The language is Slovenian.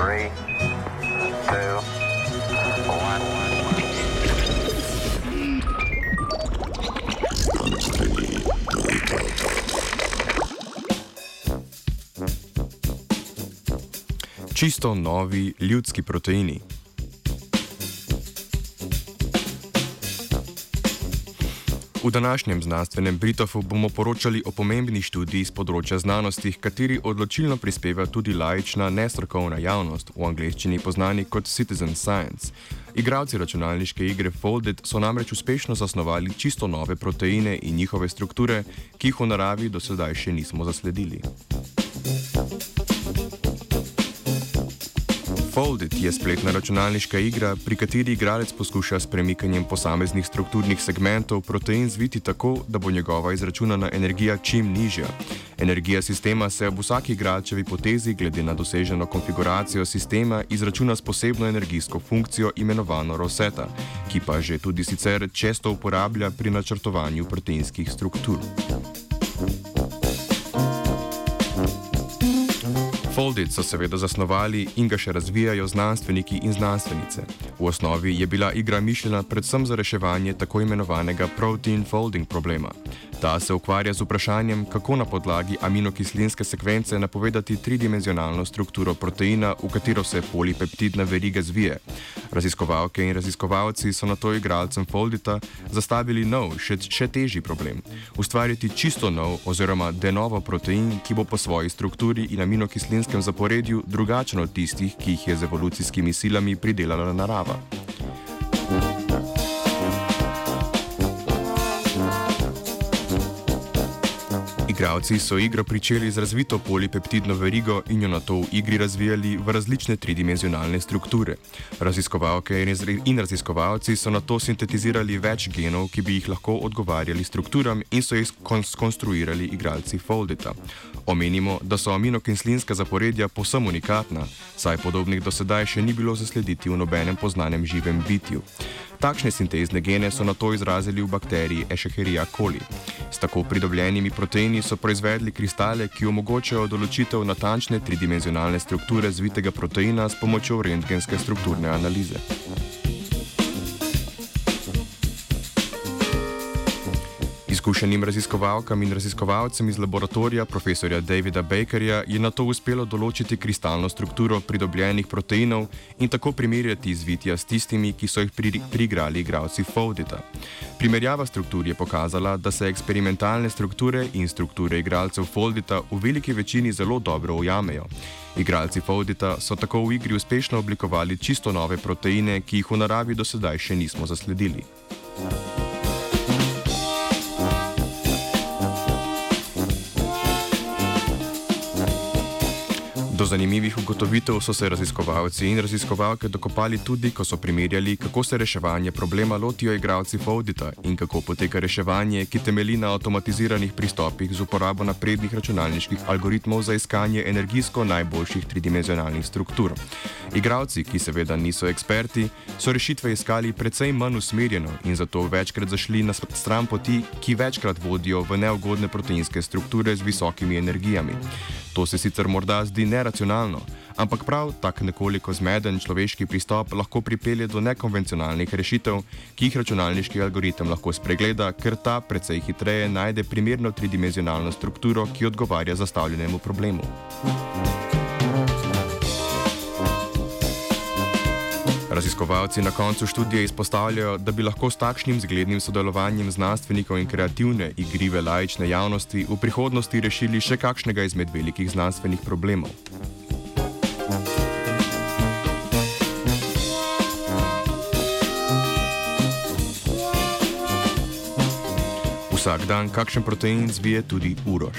Three, two, one. Čisto novi ljudski proteini. V današnjem znanstvenem Britofu bomo poročali o pomembni študiji z področja znanosti, kateri odločilno prispeva tudi laična, nestrokovna javnost, v angleščini poznani kot Citizen Science. Igravci računalniške igre Folded so namreč uspešno zasnovali čisto nove proteine in njihove strukture, ki jih v naravi do sedaj še nismo zasledili. Folded je spletna računalniška igra, pri kateri igralec poskuša s premikanjem posameznih strukturnih segmentov protein zviti tako, da bo njegova izračunana energija čim nižja. Energija sistema se ob vsaki igralčevi potezi, glede na doseženo konfiguracijo sistema, izračuna s posebno energijsko funkcijo imenovano roseta, ki pa že tudi sicer često uporablja pri načrtovanju proteinskih struktur. Foldit so seveda zasnovali in ga še razvijajo znanstveniki in znanstvenice. V osnovi je bila igra mišljena predvsem za reševanje tako imenovanega protein folding problema. Ta se ukvarja z vprašanjem, kako na podlagi aminokislinske sekvence napovedati tridimenzionalno strukturo proteina, v katero se polipeptidna veriga zvije. Raziskovalke in raziskovalci so na to igralcem Foldita zastavili nov, še, še težji problem: ustvariti čisto nov oziroma denovo protein, ki bo po svoji strukturi in aminokislinskem zaporedju drugačen od tistih, ki jih je z evolucijskimi silami pridelala narava. Igralci so igro pričeli z razvito polipeptidno verigo in jo na to v igri razvijali v različne tridimenzionalne strukture. Raziskovalke in raziskovalci so na to sintetizirali več genov, ki bi jih lahko odgovarjali strukturam in so jih skonstruirali igralci Foldita. Omenimo, da so aminokislinska zaporedja posem unikatna, saj podobnih do sedaj še ni bilo zaslediti v nobenem poznanem živem bitju. Takšne sintezne gene so na to izrazili v bakteriji Escherichia coli. S tako pridobljenimi proteini so proizvedli kristale, ki omogočajo določitev natančne tridimenzionalne strukture zvitega proteina s pomočjo rentgenske strukturne analize. Izkušenim raziskovalkam in raziskovalcem iz laboratorija profesorja Davida Bakerja je na to uspelo določiti kristalno strukturo pridobljenih proteinov in tako primerjati izvitja s tistimi, ki so jih pri, priigrali igralci Foldita. Primerjava struktur je pokazala, da se eksperimentalne strukture in strukture igralcev Foldita v veliki večini zelo dobro ujamejo. Igralci Foldita so tako v igri uspešno oblikovali čisto nove proteine, ki jih v naravi do sedaj še nismo zasledili. Thank you. Do zanimivih ugotovitev so se raziskovalci in raziskovalke dokopali tudi, ko so primerjali, kako se reševanje problema lotijo igralci Foldita in kako poteka reševanje, ki temeli na avtomatiziranih pristopih z uporabo naprednih računalniških algoritmov za iskanje energijsko najboljših tridimenzionalnih struktur. Igralci, ki seveda niso eksperti, so rešitve iskali precej manj usmerjeno in zato večkrat zašli na stran poti, ki večkrat vodijo v neugodne proteinske strukture z visokimi energijami. To se sicer morda zdi neracionalno, ampak prav tak nekoliko zmeden človeški pristop lahko pripelje do nekonvencionalnih rešitev, ki jih računalniški algoritem lahko spregleda, ker ta precej hitreje najde primerno tridimenzionalno strukturo, ki odgovarja zastavljenemu problemu. Raziskovalci na koncu študije izpostavljajo, da bi lahko s takšnim zglednim sodelovanjem znanstvenikov in kreativne, igrive laične javnosti v prihodnosti rešili še kakšnega izmed velikih znanstvenih problemov. Vsak dan kakšen protein zvije tudi urož.